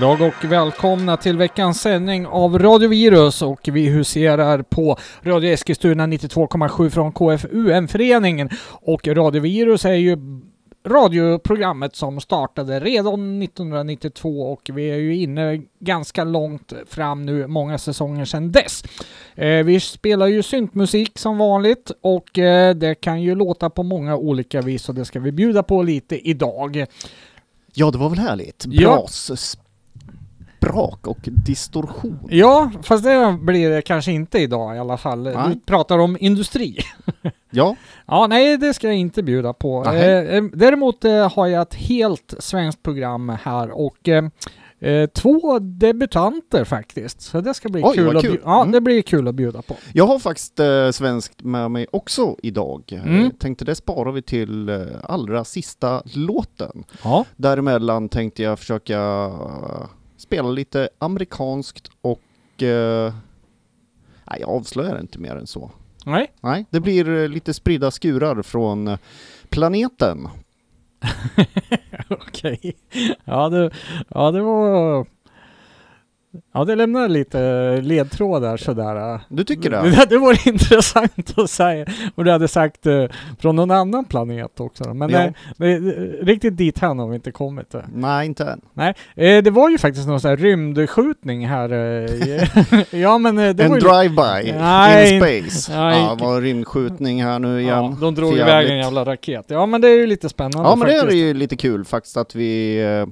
god dag och välkomna till veckans sändning av Radio Virus och vi huserar på Radio Eskilstuna 92,7 från KFUM-föreningen och Radio Virus är ju radioprogrammet som startade redan 1992 och vi är ju inne ganska långt fram nu, många säsonger sedan dess. Eh, vi spelar ju syntmusik som vanligt och eh, det kan ju låta på många olika vis och det ska vi bjuda på lite idag. Ja, det var väl härligt. Ja. Sprak och distorsion. Ja, fast det blir det kanske inte idag i alla fall. Du Nej. pratar om industri. Ja, Ja, nej, det ska jag inte bjuda på. Eh, eh, däremot eh, har jag ett helt svenskt program här och eh, två debutanter faktiskt. Så det ska bli Oj, kul, att kul. bju- Ja, Mm. det blir kul att bjuda på. jag har faktiskt eh, svenskt med mig också idag. Mm. Eh, tänkte det sparar vi till eh, allra sista låten. Ja. Däremellan tänkte jag försöka spela lite amerikanskt och eh, nej, jag avslöjar inte mer än så. Nej. Nej, det blir eh, lite spridda skurar från eh, planeten. Okej. Ja, det, ja, det var... Ja, det lämnar lite ledtrådar sådär. Du tycker det? Det, det vore intressant att säga om du hade sagt eh, från någon annan planet också. Men nej, det, det, riktigt dit här har vi inte kommit. eh. Nej, inte än. Nej, eh, det var ju faktiskt någon sån här rymdskjutning här. eh, ja, men eh, det en drive-by Nej, in space. nej. ja, var rymdskjutning här nu igen. Ja, de drog iväg en jävla raket. Ja, men det är ju lite spännande Ja, men det är faktiskt. ju lite kul faktiskt att vi eh,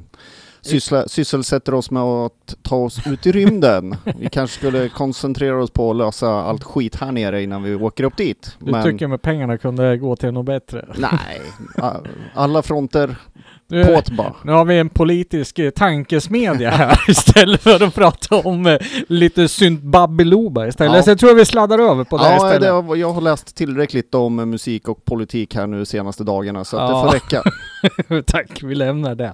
syssla, sysselsätter oss med att ta oss ut i rymden. vi kanske skulle koncentrera oss på att lösa allt skit här nere innan vi åker upp dit. Du tycker med pengarna kunde gå till något bättre? nej, alla fronter Nu, nu har vi en politisk eh, tankesmedja här istället för att prata om eh, lite syntbabbeloba istället. Ja. Så jag tror vi sladdar över på det här Ja, istället. det, har- jag har läst tillräckligt om musik och politik här nu senaste dagarna så att Ja. det får räcka. Tack, vi lämnar det.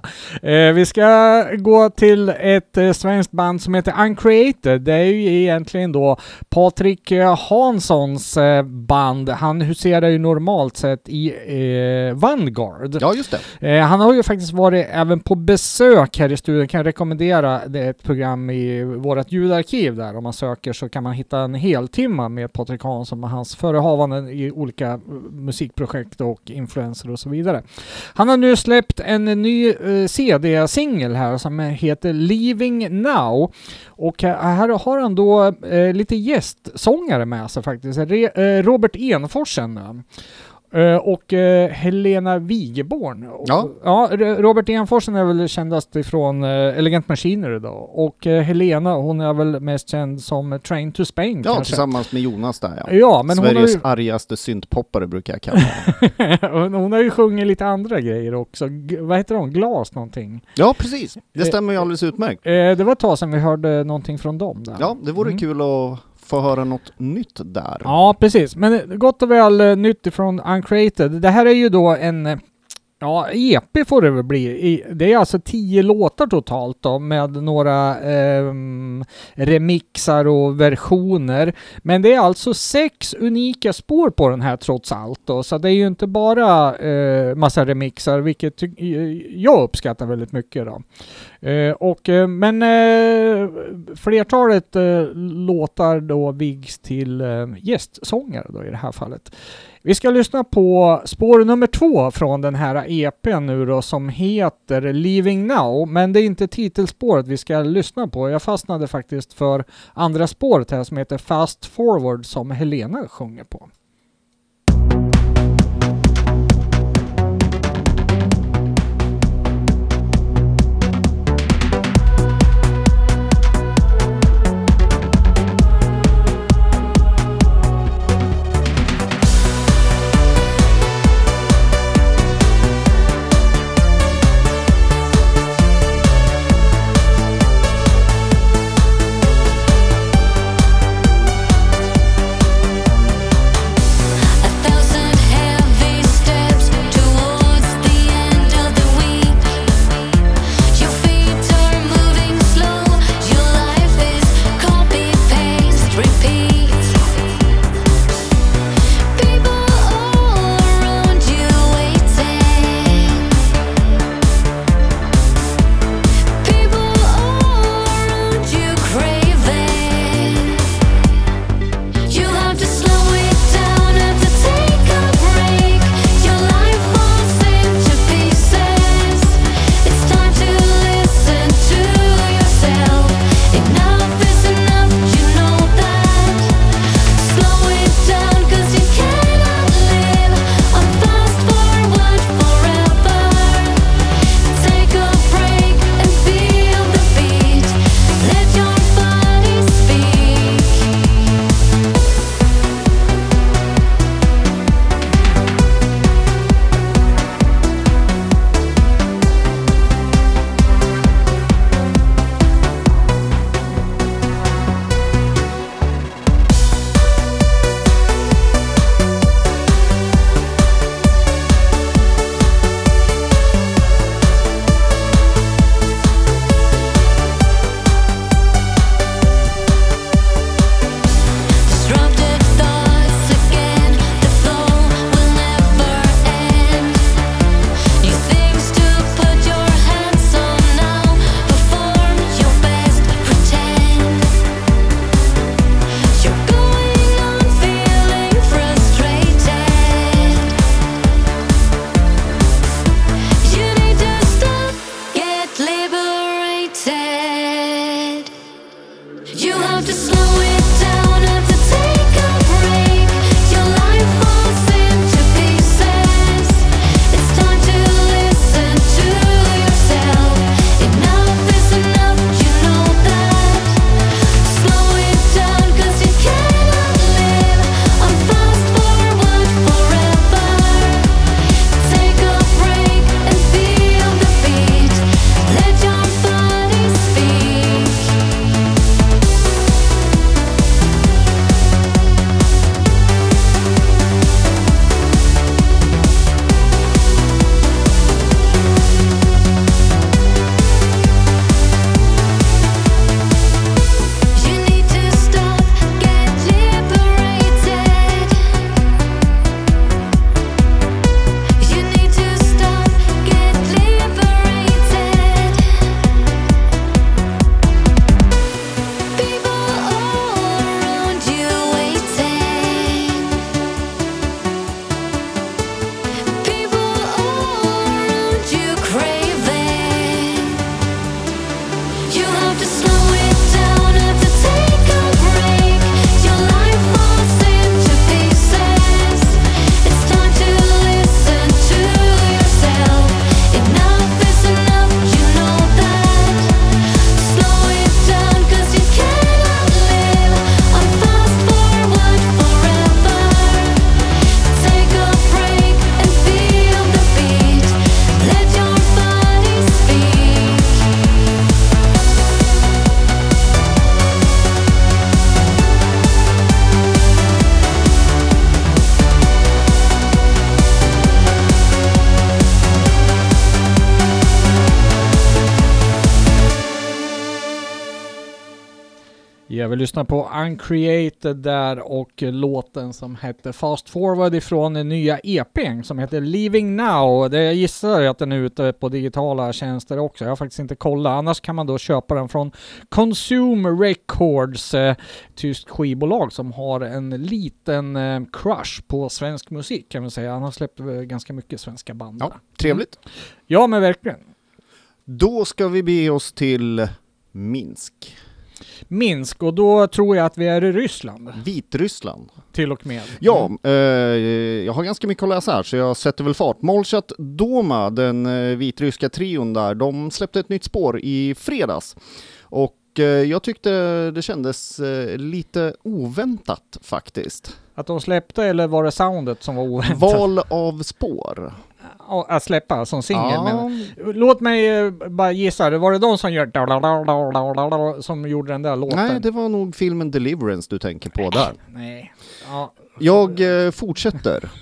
Eh, vi ska gå till ett eh, svenskt band som heter Uncreated. Det är ju egentligen då Patrik eh, Hanssons eh, band. Han huserar ju normalt sett i eh, Vanguard. Ja, just det. Eh, han har ju faktiskt varit även på besök här i studion. Kan jag rekommendera det ett program i vårt ljudarkiv där. Om man söker så kan man hitta en heltimma med Patrik Hansson och hans förehavanden i olika musikprojekt och influenser och så vidare. Han har nu släppt en ny eh, CD-singel här som heter Leaving Now. Och eh, här har han då eh, lite gästsångare med sig faktiskt. Re, eh, Robert Enforsen eh, och eh, Helena Wigeborn. Ja. ja. Robert Enforsen är väl kändast ifrån eh, Elegant Machinery då. Och Helena, hon är väl mest känd som Train to Spain Ja, kanske. tillsammans med Jonas där ja. Ja, men hon har, Sveriges ju, argaste syntpoppare brukar jag kalla honom. hon, hon har ju sjungit lite andra grejer också. G- vad heter hon? Glas någonting. Ja, precis. Det stämmer ju alldeles utmärkt. Det var ett tag sedan vi hörde någonting från dem där. Ja, det vore Mm. kul att få höra något nytt där. Ja, precis. Men eh, gott och väl eh, nytt ifrån Uncreated. Det här är ju då en eh, Ja, EP får det väl bli. Det är alltså tio låtar totalt då med några eh, remixar och versioner. Men det är alltså sex unika spår på den här trots allt då. Så det är ju inte bara eh, massa remixar, vilket jag uppskattar väldigt mycket då. Eh, och, eh, men eh, flertalet eh, låtar då vigs till eh, gästsångare då i det här fallet. Vi ska lyssna på spår nummer två från den här EPn nu då som heter Leaving Now, men det är inte titelspåret vi ska lyssna på. Jag fastnade faktiskt för andra spåret här som heter Fast Forward som Helena sjunger på. Lyssnar på Uncreated där och låten som hette Fast Forward ifrån den nya EPn som heter Leaving Now. Det jag gissar att den är ute på digitala tjänster också. Jag har faktiskt inte kollat. Annars kan man då köpa den från Consumer Records, eh, tyskt skivbolag som har en liten eh, crush på svensk musik kan man säga. Han har släppt eh, ganska mycket svenska band. Ja, där. trevligt. ja, men verkligen. Då ska vi bege oss till Minsk, Minsk och då tror jag att vi är i Ryssland Vitryssland. till och med. Ja, eh, jag har ganska mycket att läsa här så jag sätter väl fart. Molchat Doma, den eh, vitryska trion där, de släppte ett nytt spår i fredags. Och eh, jag tyckte det kändes eh, lite oväntat faktiskt. Att de släppte eller var det soundet som var oväntat? Val av spår. Att släppa som singel Ja, Låt mig eh, bara gissa, var det de som gör som gjorde den där låten? nej, det var nog filmen Deliverance du tänker på där. Nej. Ja. Jag eh, fortsätter.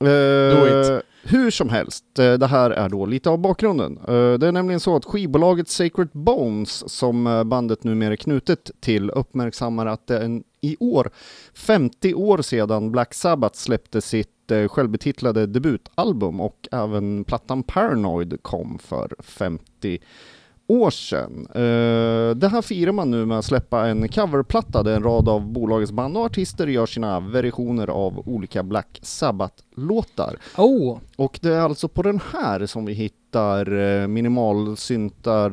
Eh. Hur som helst, eh, det här är då lite av bakgrunden. Det är nämligen så att skivbolaget Sacred Bones, som bandet numera är knutet till, uppmärksammar att det är en, i år 50 år sedan Black Sabbath släppte sitt eh, självbetitlade debutalbum och även plattan Paranoid kom för 50 år sedan. Eh, det här firar man nu med att släppa en coverplatta där en rad av bolagets band och artister gör sina versioner av olika Black Sabbath-låtar. Oh, Och det är alltså på den här som vi hittar eh, minimalsyntar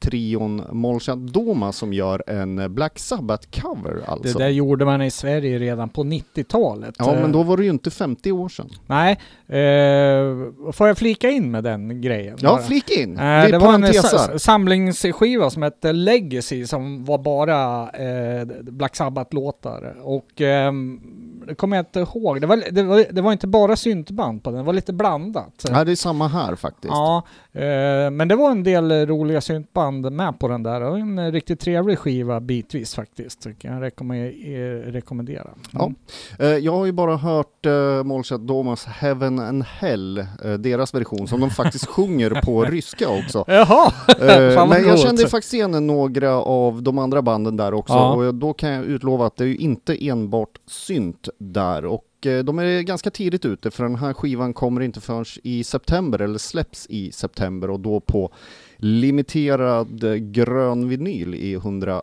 trion Molchat Doma som gör en Black Sabbath-cover det alltså. där gjorde man i Sverige redan på 90-talet. Ja, Eh, men då var det ju inte 50 år sedan. Nej, eh, får jag flika in med den grejen? Ja, bara? flika in! Eh, Vi det var en samlingsskiva som hette Legacy som var bara eh, Black Sabbath-låtar. Och ehm, det kommer jag inte ihåg. Det var, det, var, det var inte bara syntband på den, det var lite blandat. Ja, det är samma här faktiskt. Ja, eh, men det var en del roliga syntband med på den där. Var en riktigt trevlig skiva bitvis faktiskt. Det kan jag rekommendera. rekommendera. Ja. Eh, Jag har ju bara hört uh, Molchat Domas Heaven and Hell, eh, deras version, som de faktiskt sjunger på ryska också. Jaha! Eh, men jag kände faktiskt igen några av de andra banden där också Ja. och då kan jag utlova att det är ju inte enbart synt där och eh, de är ganska tidigt ute för den här skivan kommer inte förrän i september eller släpps i september och då på limiterad eh, grön vinyl i 100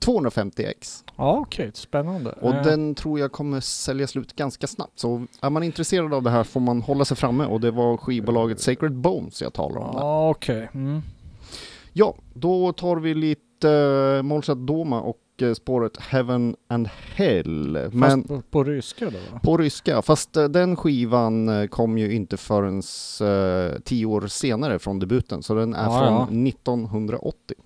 250x Ja, okej. Spännande. och Eh, den tror jag kommer sälja slut ganska snabbt så är man intresserad av det här får man hålla sig framme och det var skivbolaget Sacred Bones jag talar om. Ja, okej. Mm. Ja, då tar vi lite Molchat Doma och eh, spåret Heaven and Hell. Men Fast på, på ryska då? va? på ryska, fast eh, den skivan eh, kom ju inte förrän tio år senare från debuten, så den är Ja, från 1980.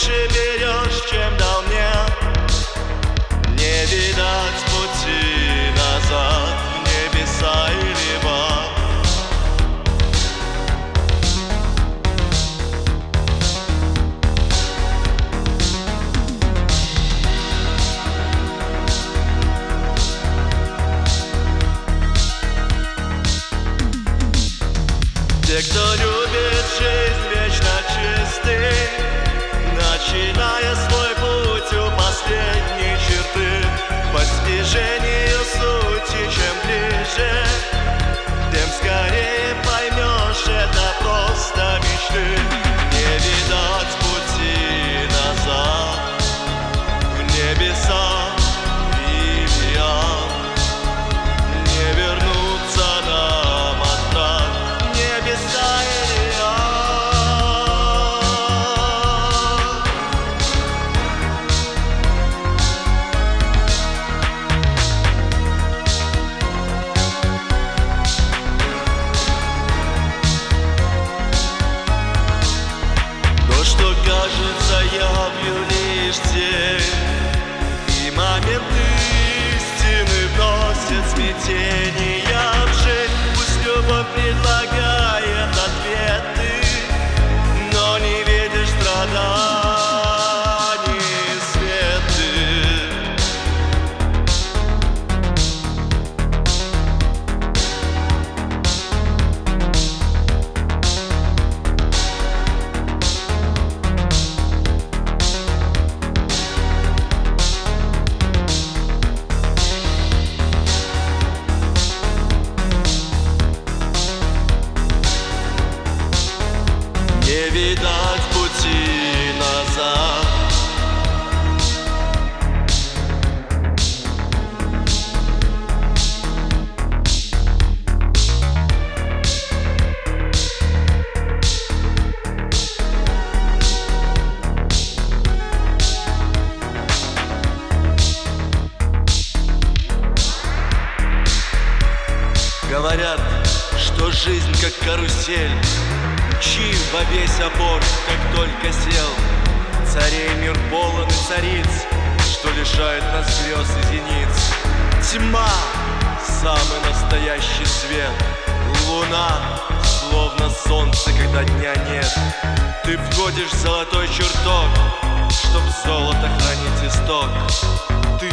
ты больше берешь, чем дал мне Не видать пути назад в небеса или в ад Те, кто любит жизнь вечно чистый Говорят, что жизнь как карусель. Мчи во весь опор, как только сел. Царей мир полон и цариц Что лишает нас грез и зениц. Тьма, самый настоящий свет. Луна, словно солнце, когда дня нет. Ты входишь в золотой чертог Чтоб золото хранить исток. Ты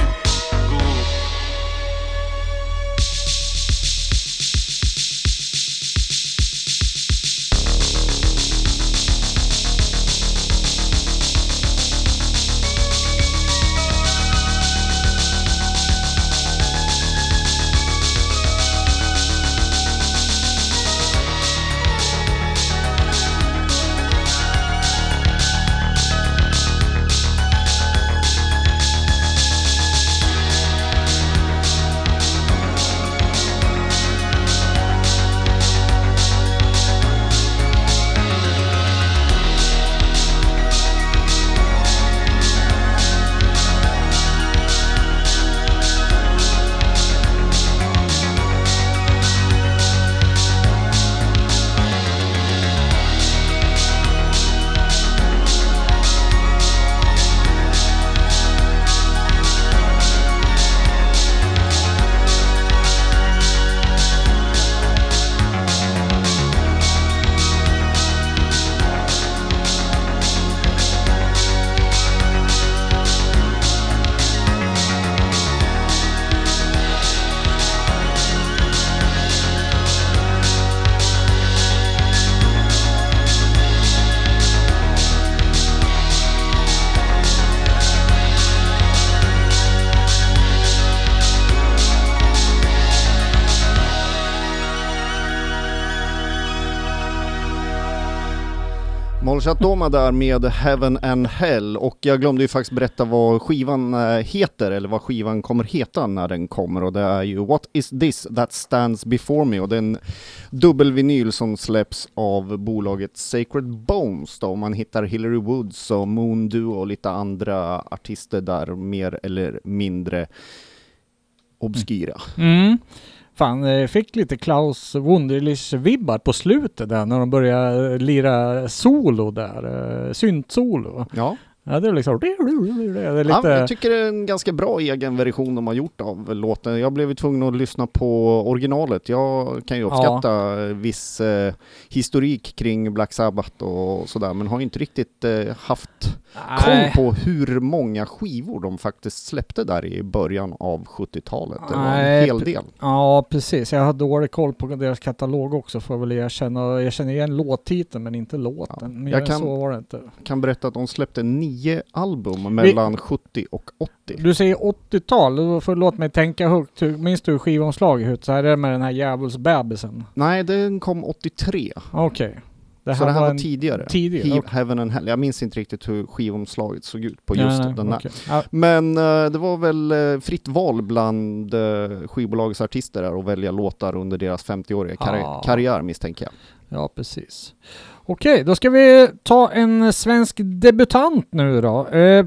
Falchat Doma där med Heaven and Hell och jag glömde ju faktiskt berätta vad skivan eh, heter eller vad skivan kommer heta när den kommer och det är ju What is this that stands before me och det är en dubbelvinyl som släpps av bolaget Sacred Bones då. Man hittar Hillary Woods och Moon Duo och lite andra artister där mer eller mindre obskyra. Mm. mm. Fan, eh, fick lite Klaus Wunderlich-vibbar på slutet där när de började lira solo där, eh, syntsolo. Ja. Ja, det är liksom... Det är lite... Ja, jag tycker det är en ganska bra egen version de har gjort av låten. Jag blev tvungen att lyssna på originalet. Jag kan ju uppskatta viss eh, historik kring Black Sabbath och sådär, men har inte riktigt eh, haft koll på hur många skivor de faktiskt släppte där i början av 70-talet. Det var en hel del. Ja, precis. Jag har dålig koll på deras katalog också får jag väl erkänna. Jag känner igen låttiteln men inte låten. Mer jag än kan- så var det inte. kan berätta att de släppte nio album mellan 70 och 80. Du säger 80-tal, då får låt mig tänka högt. Hur- Minns du hur skivomslaget ut? Så här är det med den här djävulsbebisen. Nej, den kom 83. Okej. Det så det här var en tidigare. tidigare, He- okej. Heaven and Hell. Jag minns inte riktigt hur skivomslaget såg ut på Nej, just nej, den här. Ja, Men eh, det var väl eh, fritt val bland uh, skivbolagets artister att välja låtar under deras 50-åriga karri- Ah. karriär misstänker jag. Ja, precis. Okej, då ska vi ta en svensk debutant nu då. Eh,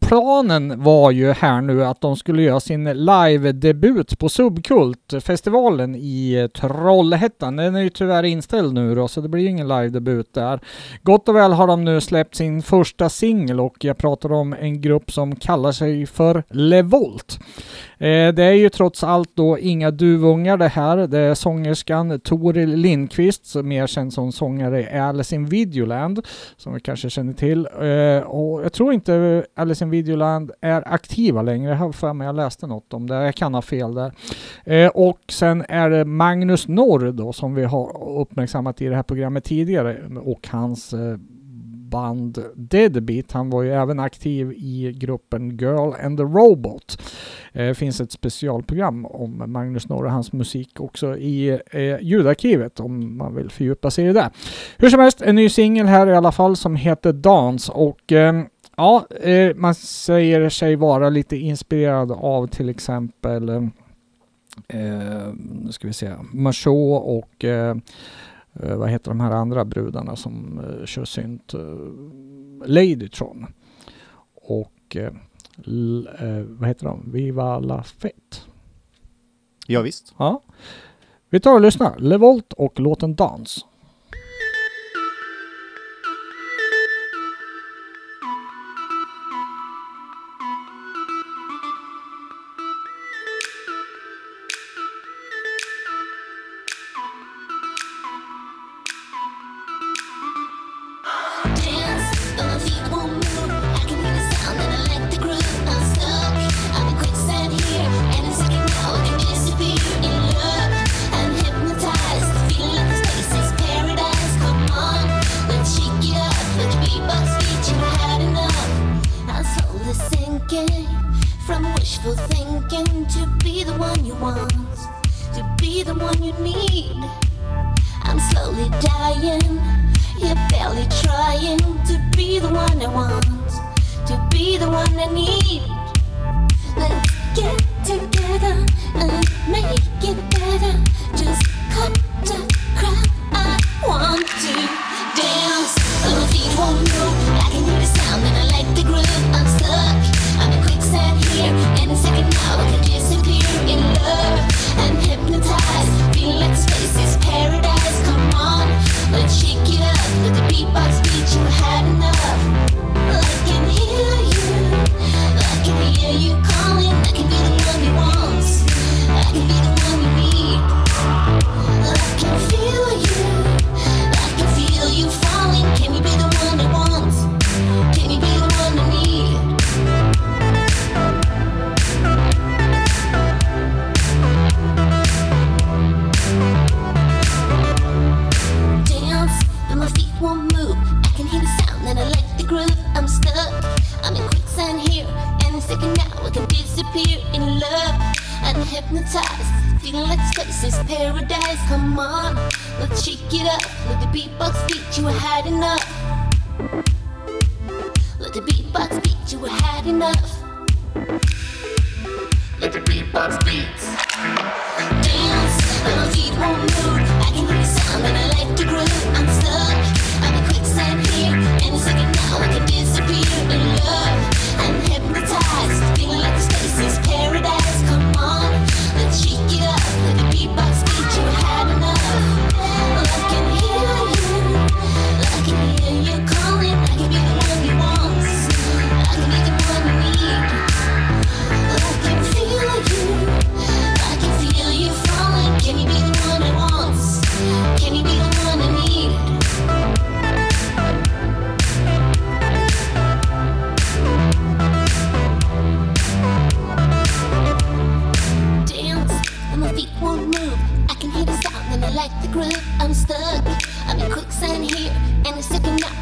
planen var ju här nu att de skulle göra sin live-debut på Subkult-festivalen i Trollhättan. Den är ju tyvärr inställd nu då, så det blir ingen live-debut där. Gott och väl har de nu släppt sin första singel och jag pratar om en grupp som kallar sig för Levolt. Eh, det är ju trots allt då inga duvungar det här. Det är sångerskan Toril Lindqvist, som mer känd som sångare i Alice in Videoland, som vi kanske känner till. Eh, och jag tror inte Alice in Videoland är aktiva längre. Jag har för mig jag läste något om det. Jag kan ha fel där. Eh, och sen är det Magnus Norr då, som vi har uppmärksammat i det här programmet tidigare, och hans eh, band Deadbeat. Han var ju även aktiv i gruppen Girl and the Robot. Det finns ett specialprogram om Magnus Norr och hans musik också i eh, ljudarkivet om man vill fördjupa sig i det. Hur som helst, en ny singel här i alla fall som heter Dance och eh, ja, eh, man säger sig vara lite inspirerad av till exempel eh, eh, nu ska vi se, Machot och eh, eh, vad heter de här andra brudarna som eh, kör synt? Eh, Ladytron. Och eh, l, eh, vad heter de? Viva la Fête. Ja, visst. Ja. Vi tar och lyssnar. Levolt och låten Dans.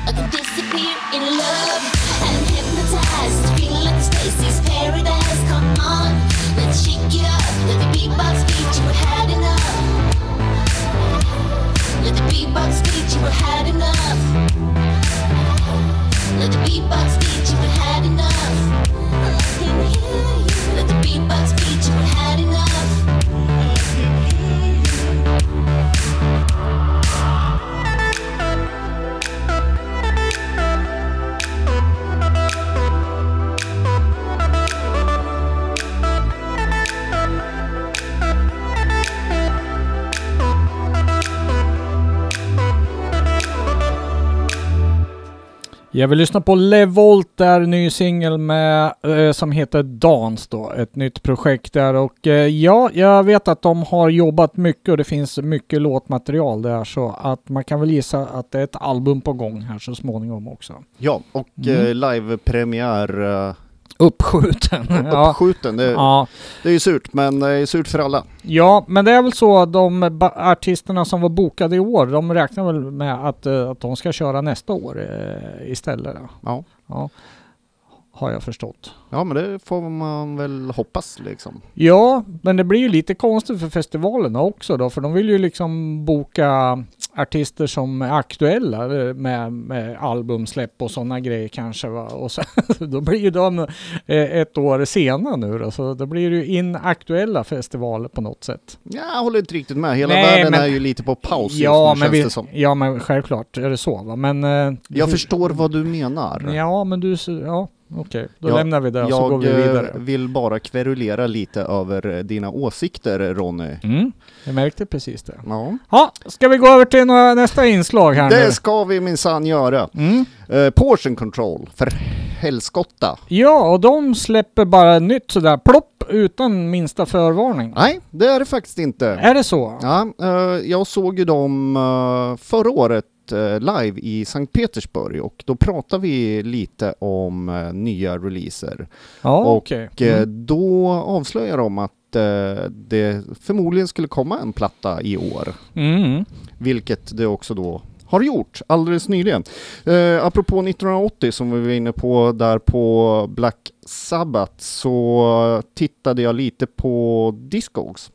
I disappear in love. Paradise. Come on, let's shake. Let the beatbox beat you had enough. Let the beatbox beat you had enough. Let the beatbox beat you had enough. I can hear you. Let the beatbox Jag vill lyssna på Levolt där, ny singel med eh, som heter Dans då, ett nytt projekt där och eh, ja, jag vet att de har jobbat mycket och det finns mycket låtmaterial där så att man kan väl gissa att det är ett album på gång här så småningom också. Ja, och Mm. eh, livepremiär eh, Uppskjuten. ja. uppskjuten. Det, Ja. det är ju surt, men det är surt för alla. ja, men det är väl så att de artisterna som var bokade i år, de räknar väl med att, eh, att de ska köra nästa år eh, istället. Då. Ja. Ja, har jag förstått. ja, men det får man väl hoppas liksom. Ja, men det blir ju lite konstigt för festivalerna också då, för de vill ju liksom boka artister som är aktuella med, med albumsläpp och sådana grejer kanske. Va? Och så, då blir ju de eh, ett år sena nu då, så då blir det ju inaktuella festivaler på något sätt. Ja, jag håller inte riktigt med. Hela Nej, världen men- är ju lite på paus ja, just nu men känns vi, det som. ja, men självklart är det så va, men... eh, Jag förstår vad du menar. Ja, men du, ja, okej, då Ja, lämnar vi det och så går Jag vi eh, vidare. vill bara kverulera lite över dina åsikter Ronny. Mm, jag märkte precis det. Ja. Ja, ska vi gå över till några, nästa inslag här nu? Det ska vi minsann göra. Mm. Eh, portion control, för helskotta. Ja, och de släpper bara nytt sådär plopp utan minsta förvarning. Nej, det är det faktiskt inte. Är det så? Ja, eh, jag såg ju dem eh, förra året eh, live i Sankt Petersburg och då pratade vi lite om eh, nya releaser. Ja, Och, okej. Eh, Mm. Då avslöjade de att det förmodligen skulle komma en platta i år. Mm. Vilket det också då har gjort alldeles nyligen. Eh, apropå 1980 som vi var inne på där på Black Sabbath så tittade jag lite på Discogs.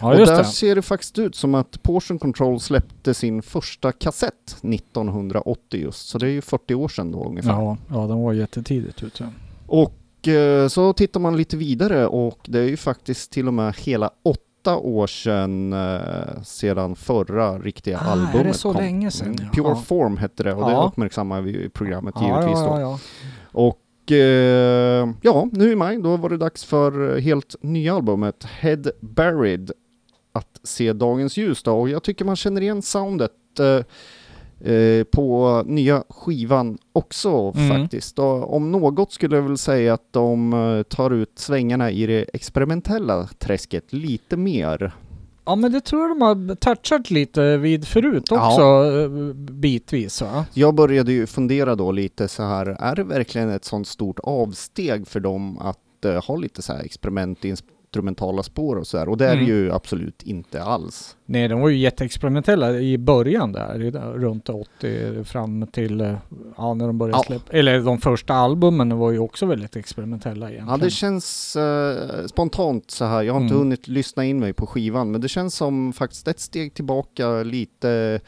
Ja, och där det. ser det faktiskt ut som att Portion Control släppte sin första kassett 1980 just, så det är ju 40 år sedan då ungefär. Ja, ja, de var jättetidigt ute. Och eh, så tittar man lite vidare och det är ju faktiskt till och med hela åtta år sedan eh, sedan förra riktiga Ah, är albumet det så kom. länge sedan? Mm, Ja. Pure Form hette det och det Ja. uppmärksammar vi i programmet Ja, givetvis ja, då. ja, ja. Och eh, ja, nu i maj då var det dags för helt nya albumet Head Buried att se dagens ljus då och jag tycker man känner igen soundet eh, eh, på nya skivan också Mm. faktiskt. Och om något skulle jag väl säga att de eh, tar ut svängarna i det experimentella träsket lite mer. Ja, men det tror jag de har touchat lite vid förut Ja. också, eh, bitvis va? Jag började ju fundera då lite så här, är det verkligen ett sånt stort avsteg för dem att ha lite så här experiment, instrumentala spår och så här? Och det är Mm. ju absolut inte alls. Nej, de var ju jätteexperimentella i början där, runt 80 fram till, eh, ja när de började Ja. släppa, eller de första albumen var ju också väldigt experimentella Ja, egentligen. det känns eh, spontant så här. Jag har inte Mm. hunnit lyssna in mig på skivan, men det känns som faktiskt ett steg tillbaka lite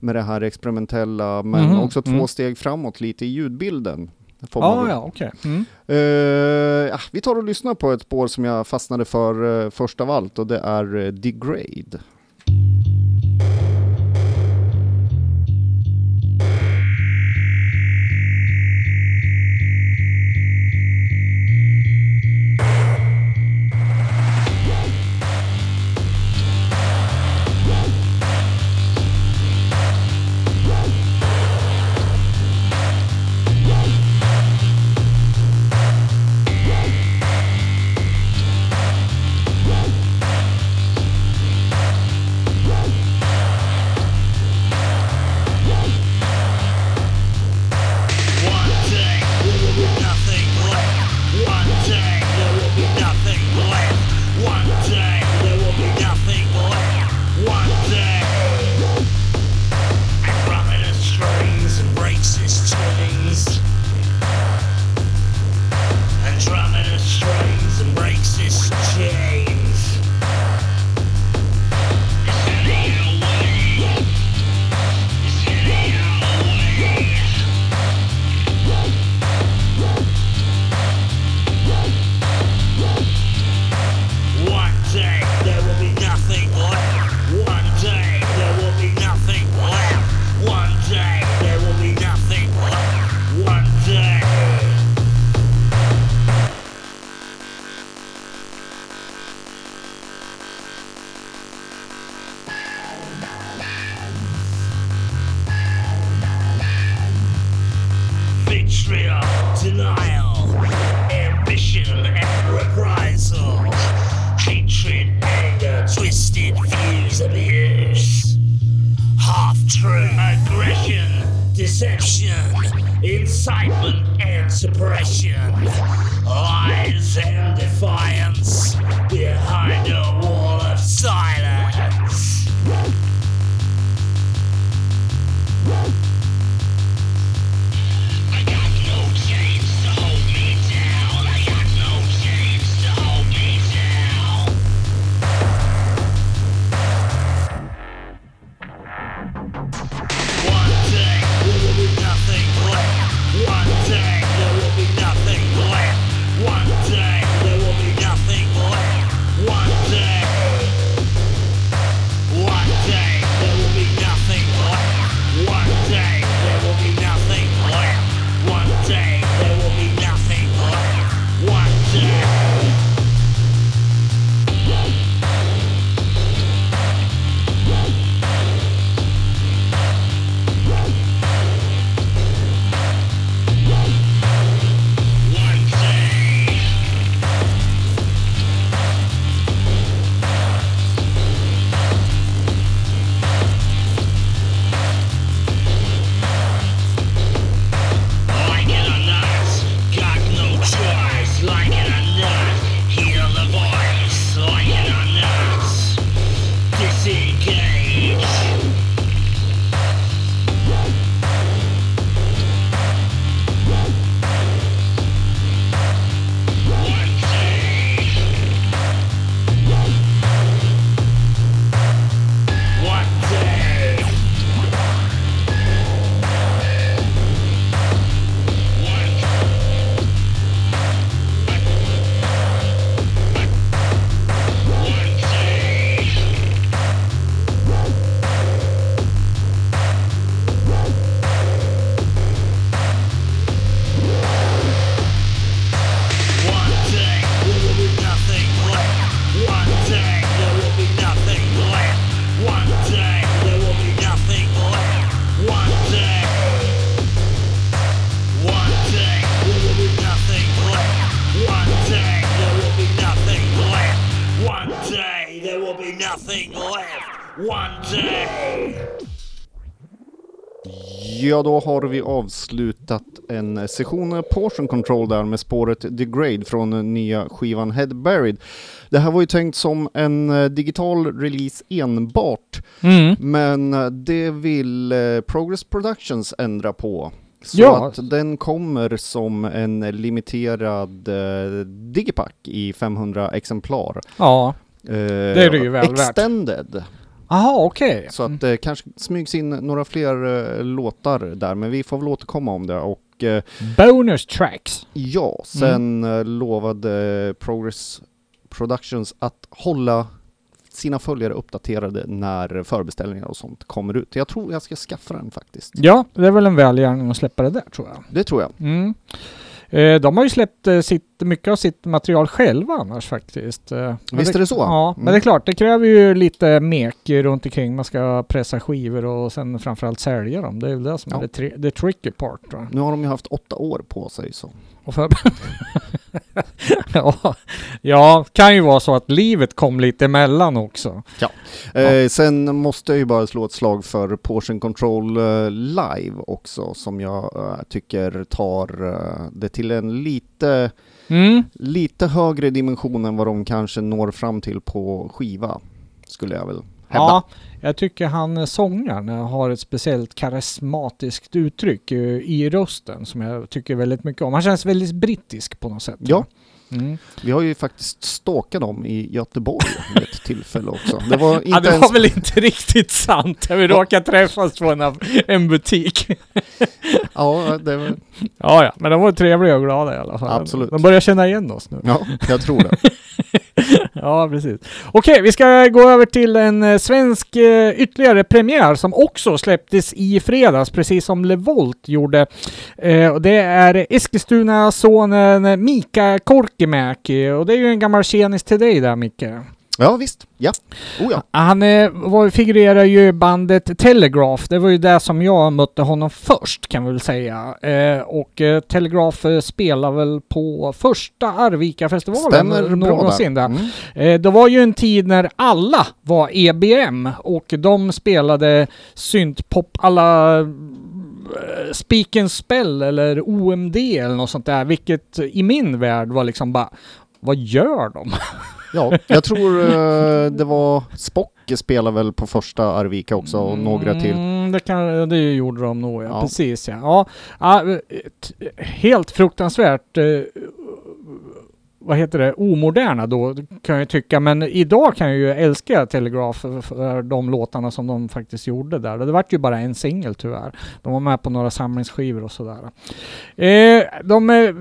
med det här experimentella, men Mhm, också två mm. steg framåt lite i ljudbilden. Mm. Eh, ah, ja, okay. Mm. Uh, vi tar och lyssnar på ett spår som jag fastnade för uh, först av allt och det är eh, uh, Degrade. Ja, då har vi avslutat en session Portion Control där med spåret Degrade från nya skivan Head Buried. Det här var ju tänkt som en eh, digital release enbart, mm. men det vill eh, Progress Productions ändra på. Så ja. att den kommer som en limiterad eh, digipack i 500 exemplar. Ja, det är det ju väl värt. Extended. Jaha okej. Okay. Så att det kanske smygs in några fler eh, låtar där, men vi får väl återkomma om det och eh, Bonus tracks! Ja, mm. sen mm. lovade Progress Productions att hålla sina följare uppdaterade när förbeställningar och sånt kommer ut. Jag tror jag ska skaffa den faktiskt. Ja, det är väl en välgärning att släppa det där tror jag. Det tror jag. Mm. Eh, de har ju släppt eh, sitt, mycket av sitt material själva annars faktiskt. Eh, men Visst är det så? Ja, men Mm. det är klart, det kräver ju lite mek runt omkring. Man ska pressa skivor och sen framförallt sälja dem. Det är väl det som Ja. är det, tri- tricky part. Då. Nu har de ju haft åtta år på sig så. Och för... ja, ja, kan ju vara så att livet kom lite emellan också. Eh, sen måste jag ju bara slå ett slag för Portion Control eh, Live också som jag eh, tycker tar eh, det till en lite, Mm. lite högre dimension än vad de kanske når fram till på skiva. Skulle jag väl hävda. Ja, jag tycker han eh, sångaren har ett speciellt karismatiskt uttryck eh, i rösten som jag tycker väldigt mycket om. Han känns väldigt brittisk på något sätt. Ja. Mm. Vi har ju faktiskt stalkat dem i Göteborg vid ett tillfälle också. Det var inte Ja, det ens... var väl inte riktigt sant. Vi råkade träffas på en, en butik. Ja, det var... Ja, ja, men de var trevliga och glada i alla fall. Absolut. De börjar känna igen oss nu. ja, jag tror det. Ja, precis. Okej, vi ska gå över till en eh, svensk eh, ytterligare premiär som också släpptes i fredags, precis som Levolt gjorde. Eh, och det är Eskilstuna-sonen Mika Korkimäki och det är ju en gammal tjenis till dig där Micke. Ja, visst. Ja. Oh ja. Han eh, var, figurerar ju i bandet Telegraph. Det var ju där som jag mötte honom först kan vi väl säga. Eh, och eh, Telegraph eh, spelar väl på första Arvika-festivalen någonsin där. där. Mm. Eh, det var ju en tid när alla var EBM och de spelade syntpop alla eh, Speak and Spell eller OMD eller något sånt där, vilket i min värld var liksom bara vad gör de? Ja, jag tror eh, det var Spocke spelade väl på första Arvika också och några till. Mm, det, kan, det gjorde de nog, ja. Ja. Precis ja. ja. eh, helt fruktansvärt eh, vad heter det, omoderna då kan jag tycka. Men idag kan jag ju älska Telegraph för- för de låtarna som de faktiskt gjorde där. Det vart ju bara en singel tyvärr. De var med på några samlingsskivor och sådär. Eh, de eh,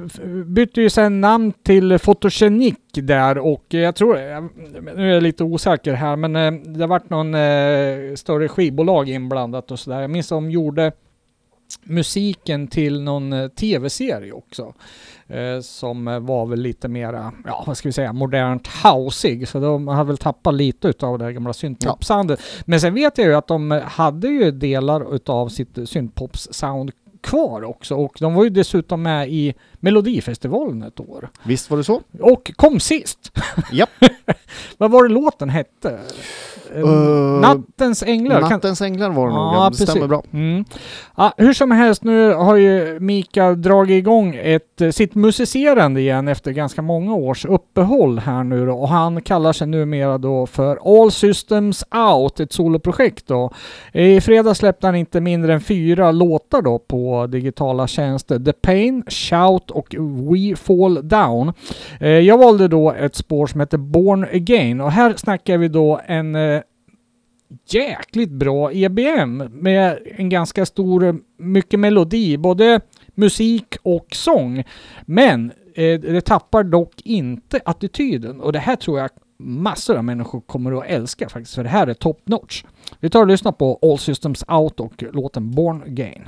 bytte ju sen namn till Photogenic där och jag tror, eh, nu är jag lite osäker här, men eh, det vart någon eh, större skivbolag inblandat och sådär. Jag minns de gjorde musiken till någon eh, tv-serie också. Eh, som var väl lite mera, ja vad ska vi säga, modernt houseig. Så de hade väl tappat lite utav det gamla syntpop-soundet. Men sen vet jag ju att de hade ju delar utav sitt syntpops-sound kvar också. Och de var ju dessutom med i Melodifestivalen ett år. Visst var det så? Och kom sist! Japp. Vad var det låten hette? Eh, Nattens änglar? Nattens änglar var det nog, Ja, det stämmer bra. Mm. Ja, hur som helst, nu har ju Mika dragit igång ett, eh, sitt musicerande igen efter ganska många års uppehåll här nu då. Och han kallar sig numera då för All Systems Out, ett soloprojekt då. I fredag släppte han inte mindre än fyra låtar då på digitala tjänster. The Pain, Shout och We Fall Down. Eh, jag valde då ett spår som heter Born Again och här snackar vi då en eh, jäkligt bra EBM med en ganska stor, eh, mycket melodi, både musik och sång. Men eh, det tappar dock inte attityden och det här tror jag massor av människor kommer att älska faktiskt, för det här är top notch. Vi tar och lyssnar på All Systems Out och låten Born Again.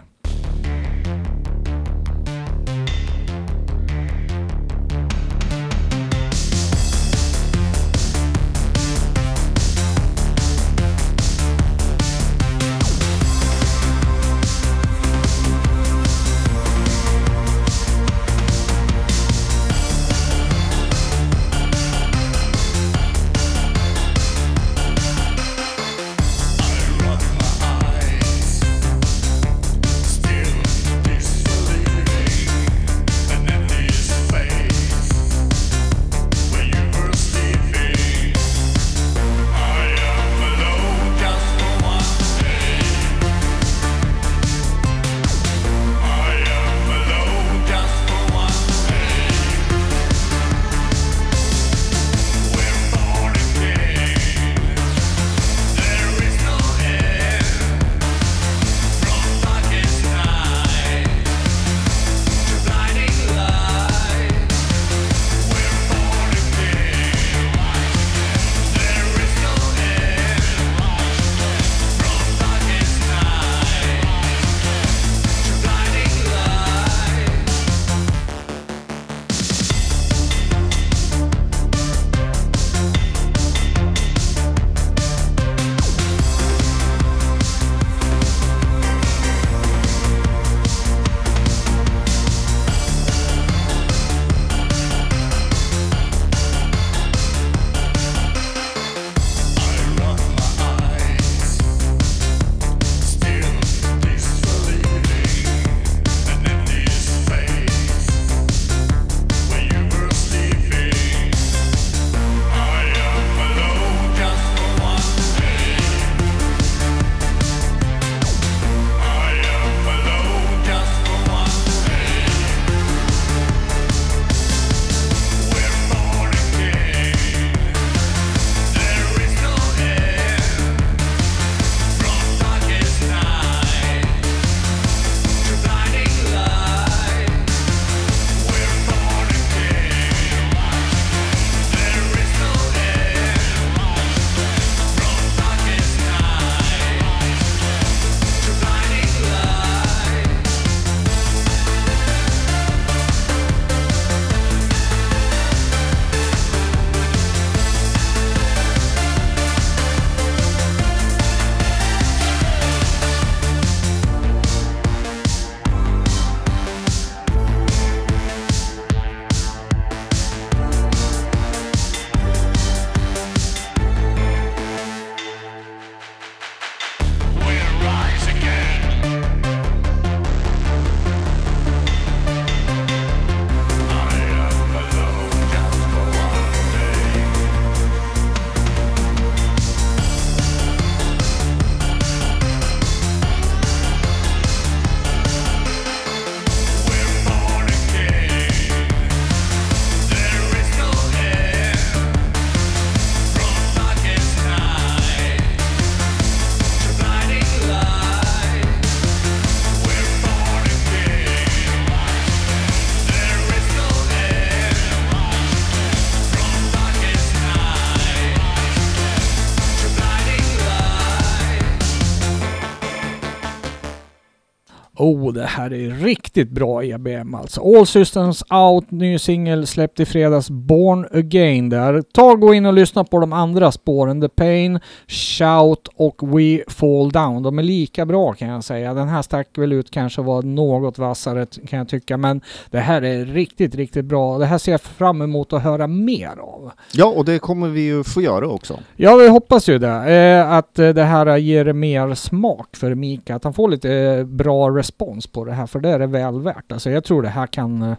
Oh, det här är riktigt bra EBM alltså. All Systems Out, ny singel släppt i fredags, Born Again där. Ta och gå in och lyssna på de andra spåren, The Pain, Shout och We Fall Down. De är lika bra kan jag säga. Den här stack väl ut kanske var något vassare kan jag tycka, men det här är riktigt, riktigt bra. Det här ser jag fram emot att höra mer av. Ja, och det kommer vi ju få göra också. Ja, vi hoppas ju det. Eh, att eh, det här ger mer smak för Mika. Att han får lite eh, bra respons på det här. För det är det väl värt. Alltså jag tror det här kan eh,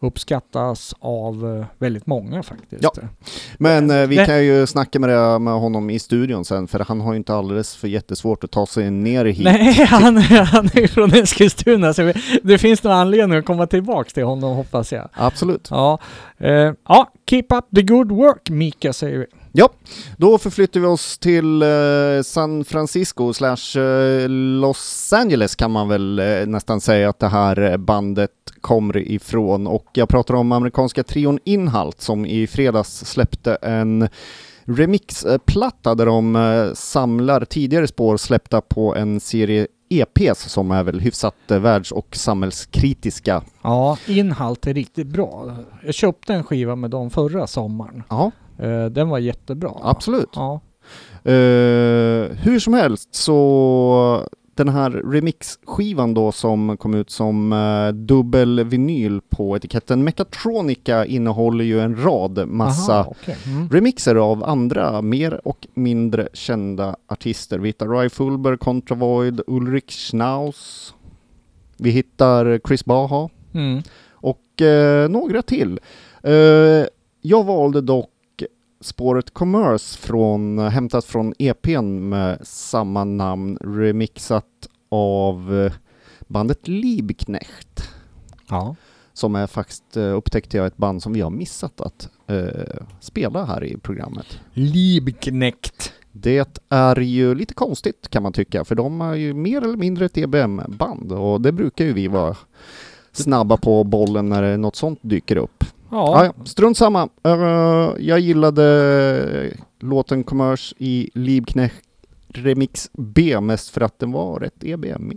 uppskattas av eh, väldigt många faktiskt. Ja. Men eh, vi kan ju snacka med, det, med honom i studion sen, för han har ju inte alldeles för jättesvårt att ta sig ner hit. Nej, han, han är från Eskilstuna så det finns nog anledning att komma tillbaks till honom hoppas jag. Absolut. Ja, eh, ja keep up the good work Mika säger vi. Ja, då förflyttar vi oss till eh, San Francisco slash eh, Los Angeles kan man väl eh, nästan säga att det här bandet kommer ifrån. Och jag pratar om amerikanska trion Inhalt som i fredags släppte en remixplatta där de eh, samlar tidigare spår släppta på en serie EPs som är väl hyfsat världs och samhällskritiska. Ja, Inhalt är riktigt bra. Jag köpte en skiva med dem förra sommaren. Ja, Eh, den var jättebra. absolut. Ja. Eh, hur som helst så den här remixskivan då som kom ut som eh, dubbel vinyl på etiketten Mechatronica innehåller ju en rad massa Aha, okej. mm. remixer av andra mer och mindre kända artister. Vi hittar Ry Fulber, Contravoid, Ulrik Schnauz. Vi hittar Chris Baha Mm. och eh, några till. Eh, jag valde dock spåret Commerce från, hämtat från EPn med samma namn, remixat av eh, bandet Liebknecht. Ja. Som är faktiskt, eh, upptäckte jag, ett band som vi har missat att eh, spela här i programmet. Liebknecht. Det är ju lite konstigt kan man tycka, för de är ju mer eller mindre ett EBM-band och det brukar ju vi vara snabba på bollen när något sånt dyker upp. Ja. Ja. Ja, strunt samma. Eh, jag gillade eh, låten Commerce i Liebknecht Remix B mest för att den var rätt EBM.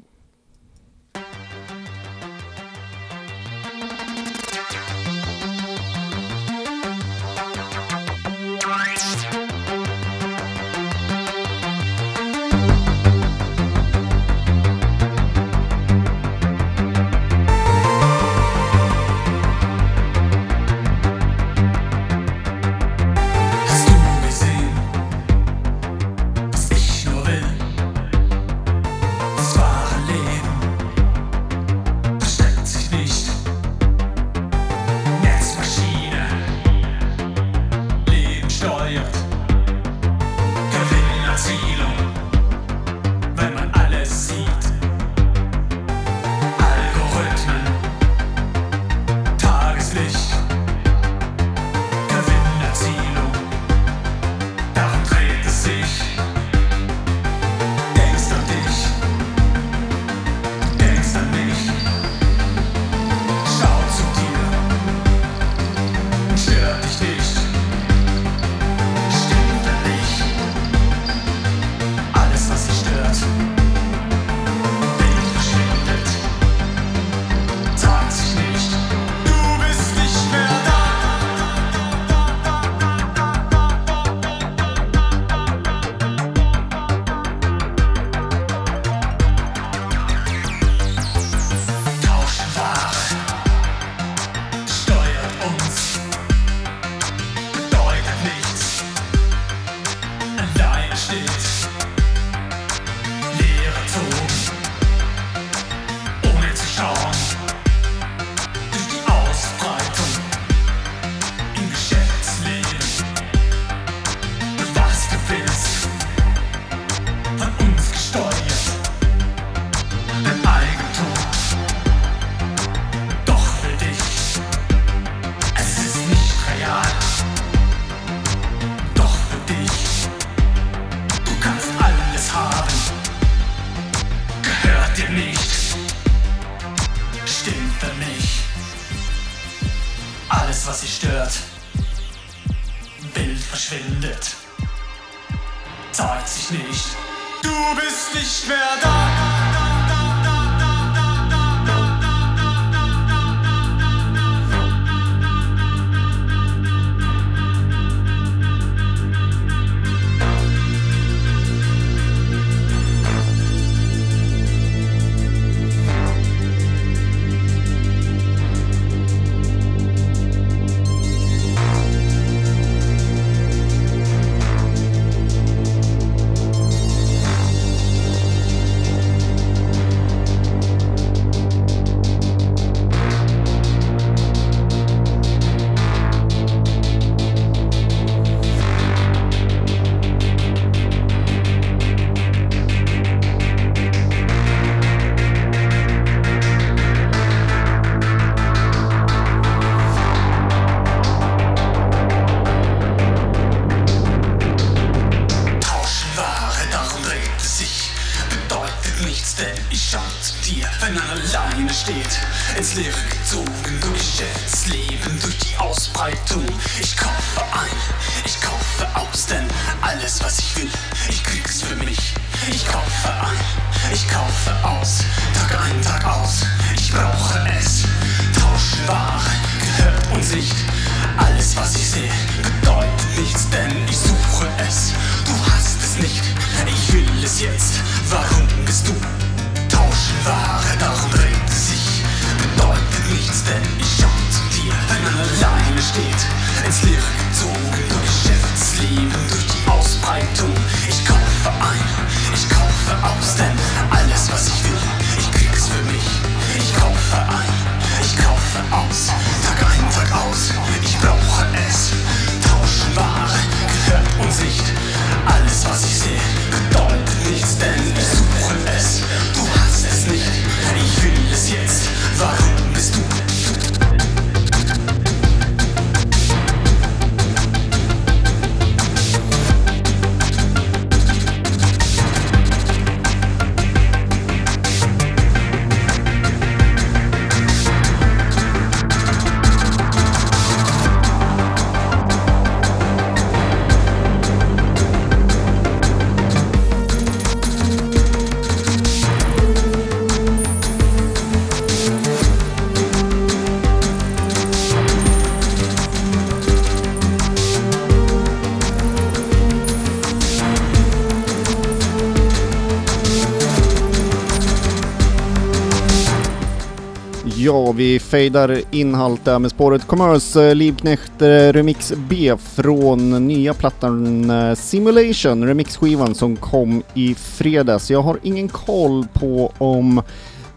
Vi fejdar in halt där med spåret Commerce, Liebknecht Livknecht eh, Remix B från nya plattan eh, Simulation, remixskivan som kom i fredags. Jag har ingen koll på om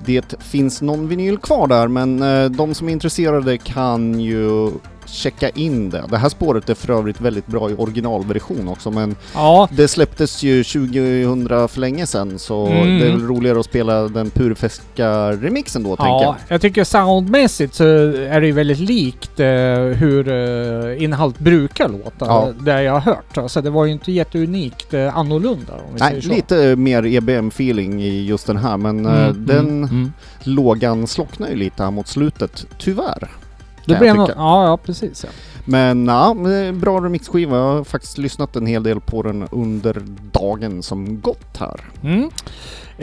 det finns någon vinyl kvar där, men eh, de som är intresserade kan ju checka in det. Det här spåret är för övrigt väldigt bra i originalversion också, men Ja, det släpptes ju 2000 för länge sedan, så Mm. det är väl roligare att spela den purfärska remixen då, tänker jag. ja jag tycker soundmässigt så är det ju väldigt likt eh, hur eh, innehållet brukar låta, Ja. det jag har hört. Alltså det var ju inte jätteunikt eh, annorlunda om vi Nej, säger så. lite mer EBM-feeling i just den här, men eh, Mm, den mm, mm. lågan slocknar ju lite här mot slutet, tyvärr. Det blir nog, ja, ja precis. Ja. Men ja, eh, bra remixskiva. Jag har faktiskt lyssnat en hel del på den under dagen som gått här. Mm.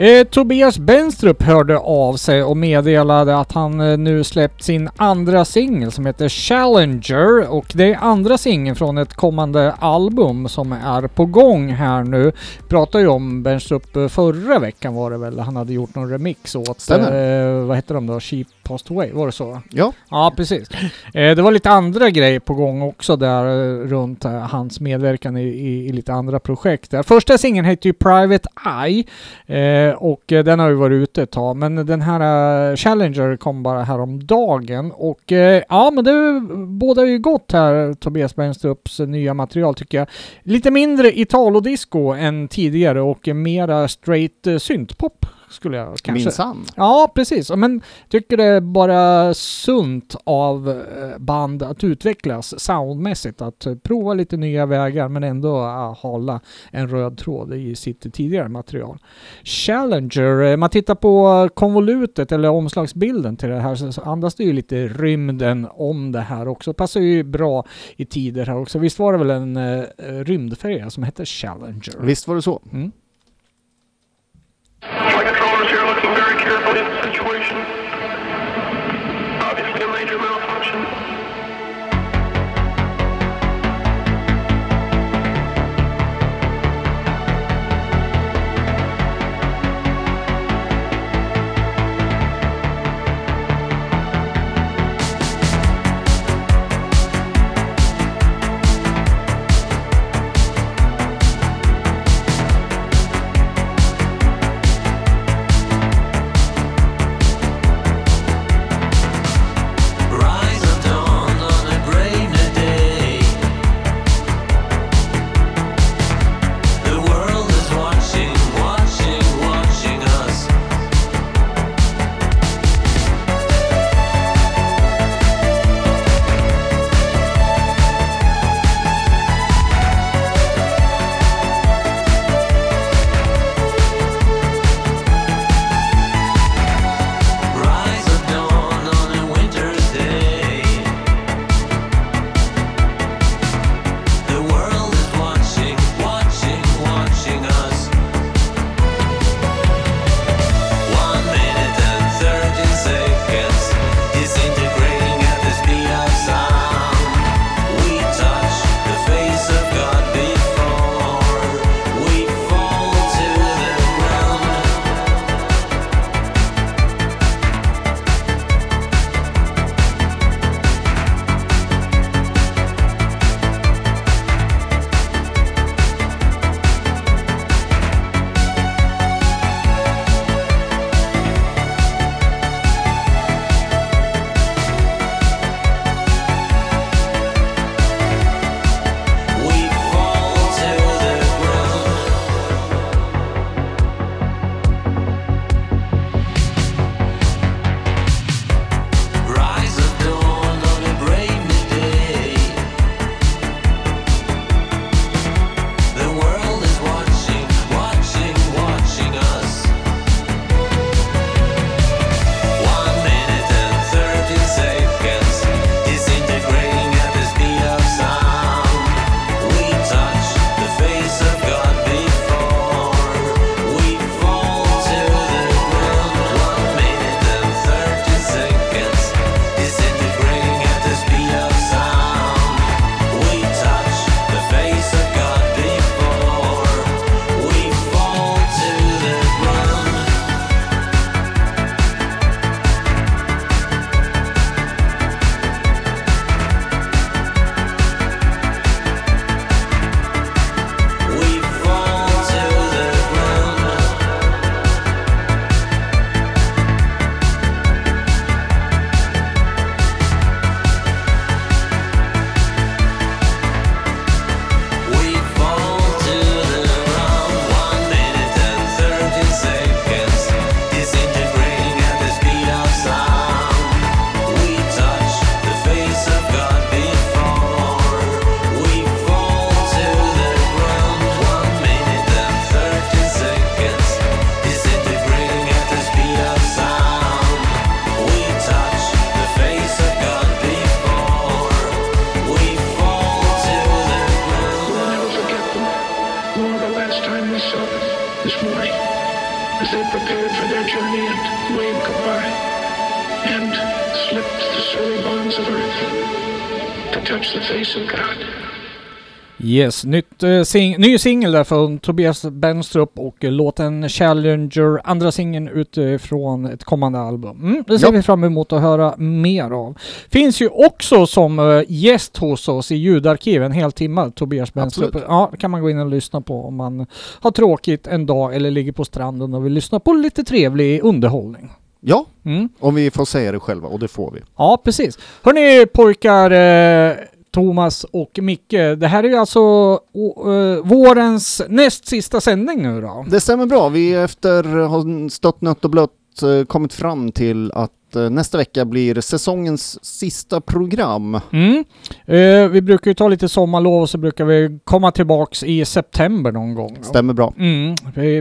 Eh, Tobias Benstrup hörde av sig och meddelade att han eh, nu släppt sin andra singel som heter Challenger och det är andra singeln från ett kommande album som är på gång här nu. Pratade ju om Benstrup eh, förra veckan var det väl, han hade gjort någon remix åt, eh, vad hette de då, Cheap Passed Away, var det så? Ja, Ja, precis. Eh, det var lite andra grejer på gång också där eh, runt hans medverkan i, i, i lite andra projekt. Där. Första singeln heter ju Private Eye Eh, och eh, den har ju varit ute ett tag. Men den här eh, Challenger kom bara häromdagen och ja, men det båda ju gott här, Tobias Bernstrups nya material tycker jag. Lite mindre Italo-disco än tidigare och mera straight syntpop skulle jag kanske... minsann. Ja, precis. Men tycker det är bara sunt av eh, band att utvecklas soundmässigt. Att prova lite nya vägar men ändå eh, hålla en röd tråd i sitt tidigare material. Challenger, eh, man tittar på konvolutet eller omslagsbilden till det här så så andas det ju lite rymden om det här också. Passar ju bra i tider här också. Visst var det väl en eh, rymdfärja som hette Challenger? Visst var det så. Mm. Flight controllers here looking very God. Yes, nytt, eh, sing ny singel där från Tobias Benstrup och eh, låten Challenger, andra singeln utifrån ett kommande album. Mm, det ser Ja. vi fram emot att höra mer av. Finns ju också som eh, gäst hos oss i ljudarkiv en hel timme, Tobias Benstrup. Absolut. Ja, kan man gå in och lyssna på om man har tråkigt en dag eller ligger på stranden och vill lyssna på lite trevlig underhållning. Ja, Mm. om vi får säga det själva och det får vi. Ja, precis. Hörni pojkar, eh, Thomas och Micke. Det här är ju alltså eh, vårens näst sista sändning nu då. Det stämmer bra. Vi efter att ha stött nött och blött kommit fram till att nästa vecka blir säsongens sista program. Mm. Eh, vi brukar ju ta lite sommarlov och så brukar vi komma tillbaks i september någon gång. Stämmer bra. Mm.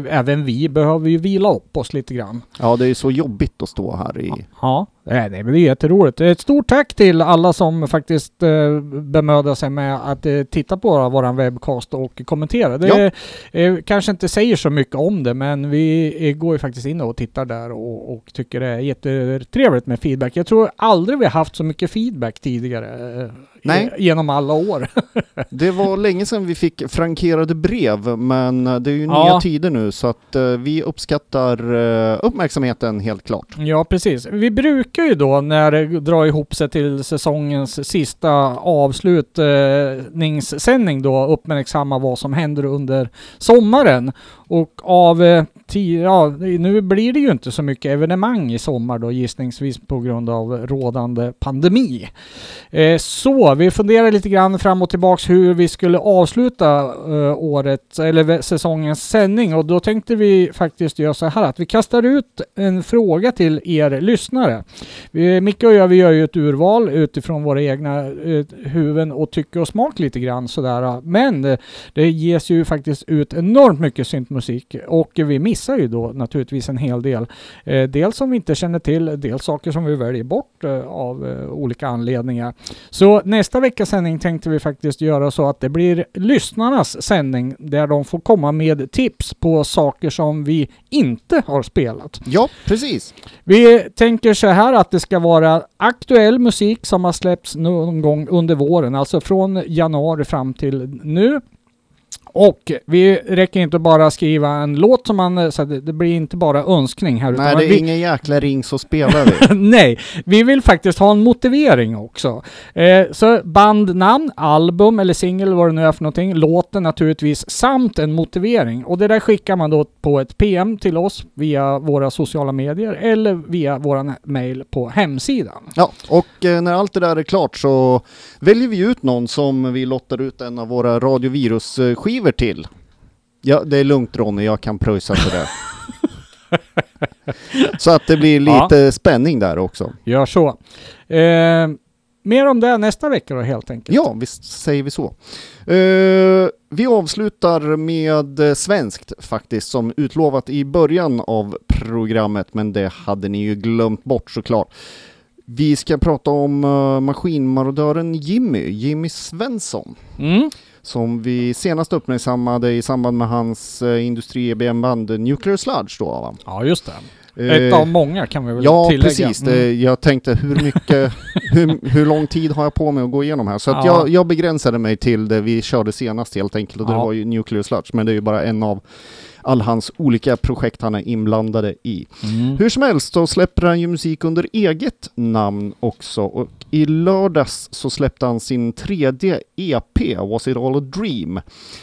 Även vi behöver ju vila upp oss lite grann. Ja, det är så jobbigt att stå här i... Ja, nej, nej, men det är jätteroligt. Ett stort tack till alla som faktiskt eh, bemödar sig med att eh, titta på våran webbcast och kommentera. Det eh, kanske inte säger så mycket om det, men vi eh, går ju faktiskt in och tittar där och, och tycker det är jättetrevligt med feedback. Jag tror aldrig vi har haft så mycket feedback tidigare eh, Nej. i- genom alla år. Det var länge sedan vi fick frankerade brev, men eh, det är ju Ja. nya tider nu så att eh, vi uppskattar eh, uppmärksamheten helt klart. Ja, precis. Vi brukar ju då när det drar ihop sig till säsongens sista avslutningssändning då uppmärksamma vad som händer under sommaren. Och av eh, tio, ja, nu blir det ju inte så mycket evenemang i sommar då gissningsvis på grund av rådande pandemi. Eh, så vi funderar lite grann fram och tillbaks hur vi skulle avsluta eh, året eller säsongens sändning och då tänkte vi faktiskt göra så här att vi kastar ut en fråga till er lyssnare. Vi, Micke och jag vi gör ju ett urval utifrån våra egna eh, huvuden och tycke och smak lite grann sådär. Men eh, det ges ju faktiskt ut enormt mycket synt syntmusik och vi missar ju då naturligtvis en hel del. Eh, dels som vi inte känner till, dels saker som vi väljer bort eh, av eh, olika anledningar. Så nästa veckas sändning tänkte vi faktiskt göra så att det blir lyssnarnas sändning där de får komma med tips på saker som vi inte har spelat. Ja, precis. Vi tänker så här att det ska vara aktuell musik som har släppts någon gång under våren, alltså från januari fram till nu. Och vi räcker inte bara skriva en låt som man, så det, det blir inte bara önskning här. Nej, det är vi, ingen jäkla ring så spelar vi. Nej, vi vill faktiskt ha en motivering också. Eh, så bandnamn, album eller singel, vad det nu är för någonting, låten naturligtvis, samt en motivering. Och det där skickar man då på ett PM till oss via våra sociala medier eller via våran mail på hemsidan. Ja, och eh, när allt det där är klart så väljer vi ut någon som vi lottar ut en av våra radiovirusskivor till. Ja, det är lugnt Ronny, jag kan pröjsa för det. så att det blir lite spänning där också. Gör så. Eh, mer om det nästa vecka då helt enkelt. Ja, visst säger vi så. Eh, vi avslutar med svenskt faktiskt, som utlovat i början av programmet, men det hade ni ju glömt bort såklart. Vi ska prata om uh, maskinmarodören Jimmy, Jimmy Svensson, Mm. Som vi senast uppmärksammade i samband med hans uh, industri-EBM-band Nuclear Sludge då va? Ja, just det. Eh, Ett av många kan vi väl Ja, tillägga. precis. Det, Mm. jag tänkte hur mycket, hur, hur lång tid har jag på mig att gå igenom här? Så att Ja. jag, jag begränsade mig till det vi körde senast helt enkelt och det Ja. var ju Nuclear Sludge, men det är ju bara en av all hans olika projekt han är inblandade i. Mm. Hur som helst så släpper han ju musik under eget namn också och i lördags så släppte han sin tredje EP, Was It All A Dream.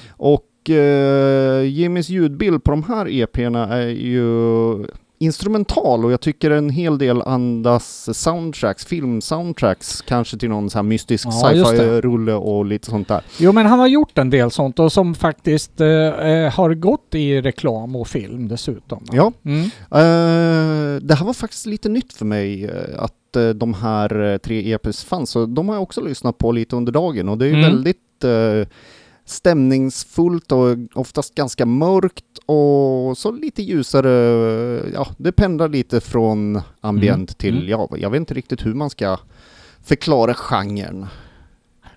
Och eh, Jimmys ljudbild på de här EP'na är ju instrumental och jag tycker en hel del andas soundtracks, filmsoundtracks, kanske till någon sån här mystisk Ja, sci-fi-rulle och lite sånt där. Jo men han har gjort en del sånt och som faktiskt eh, eh, har gått i reklam och film dessutom. Ja, Mm. Eh, det här var faktiskt lite nytt för mig eh, att eh, de här tre EPs fanns. Så de har jag också lyssnat på lite under dagen och det är ju Mm. väldigt eh, stämningsfullt och oftast ganska mörkt och så lite ljusare. Ja, det pendlar lite från ambient Mm. till, Mm. ja, jag vet inte riktigt hur man ska förklara genren.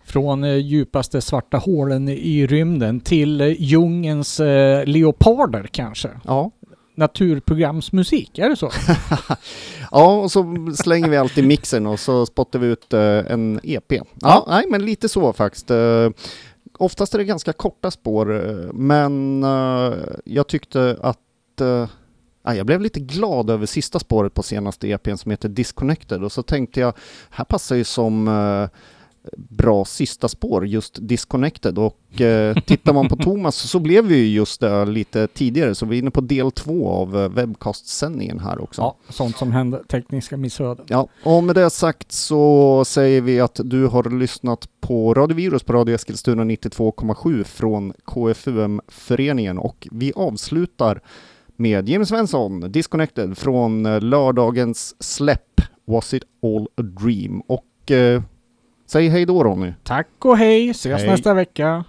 Från eh, djupaste svarta hålen i rymden till eh, djungens eh, leoparder kanske. Ja, naturprogramsmusik, är det så? Ja, och så slänger vi allt i mixen och så spottar vi ut eh, en EP. Ja, Ja. nej, men lite så faktiskt. Oftast är det ganska korta spår, eh, men eh, jag tyckte att eh, jag blev lite glad över sista spåret på senaste EPn som heter Disconnected och så tänkte jag, här passar ju som bra sista spår, just Disconnected. Och eh, tittar man på Thomas så blev vi ju just det lite tidigare, så vi är inne på del två av eh, webcastsändningen här också. Ja, sånt som händer, tekniska missöden. Ja, och med det sagt så säger vi att du har lyssnat på Radio Virus på Radio Eskilstuna 92,7 från KFUM-föreningen och vi avslutar med Jim Svensson, Disconnected från eh, lördagens släpp Was It All A Dream och eh, säg hej då Ronny. Tack och hej, ses Hej. nästa vecka.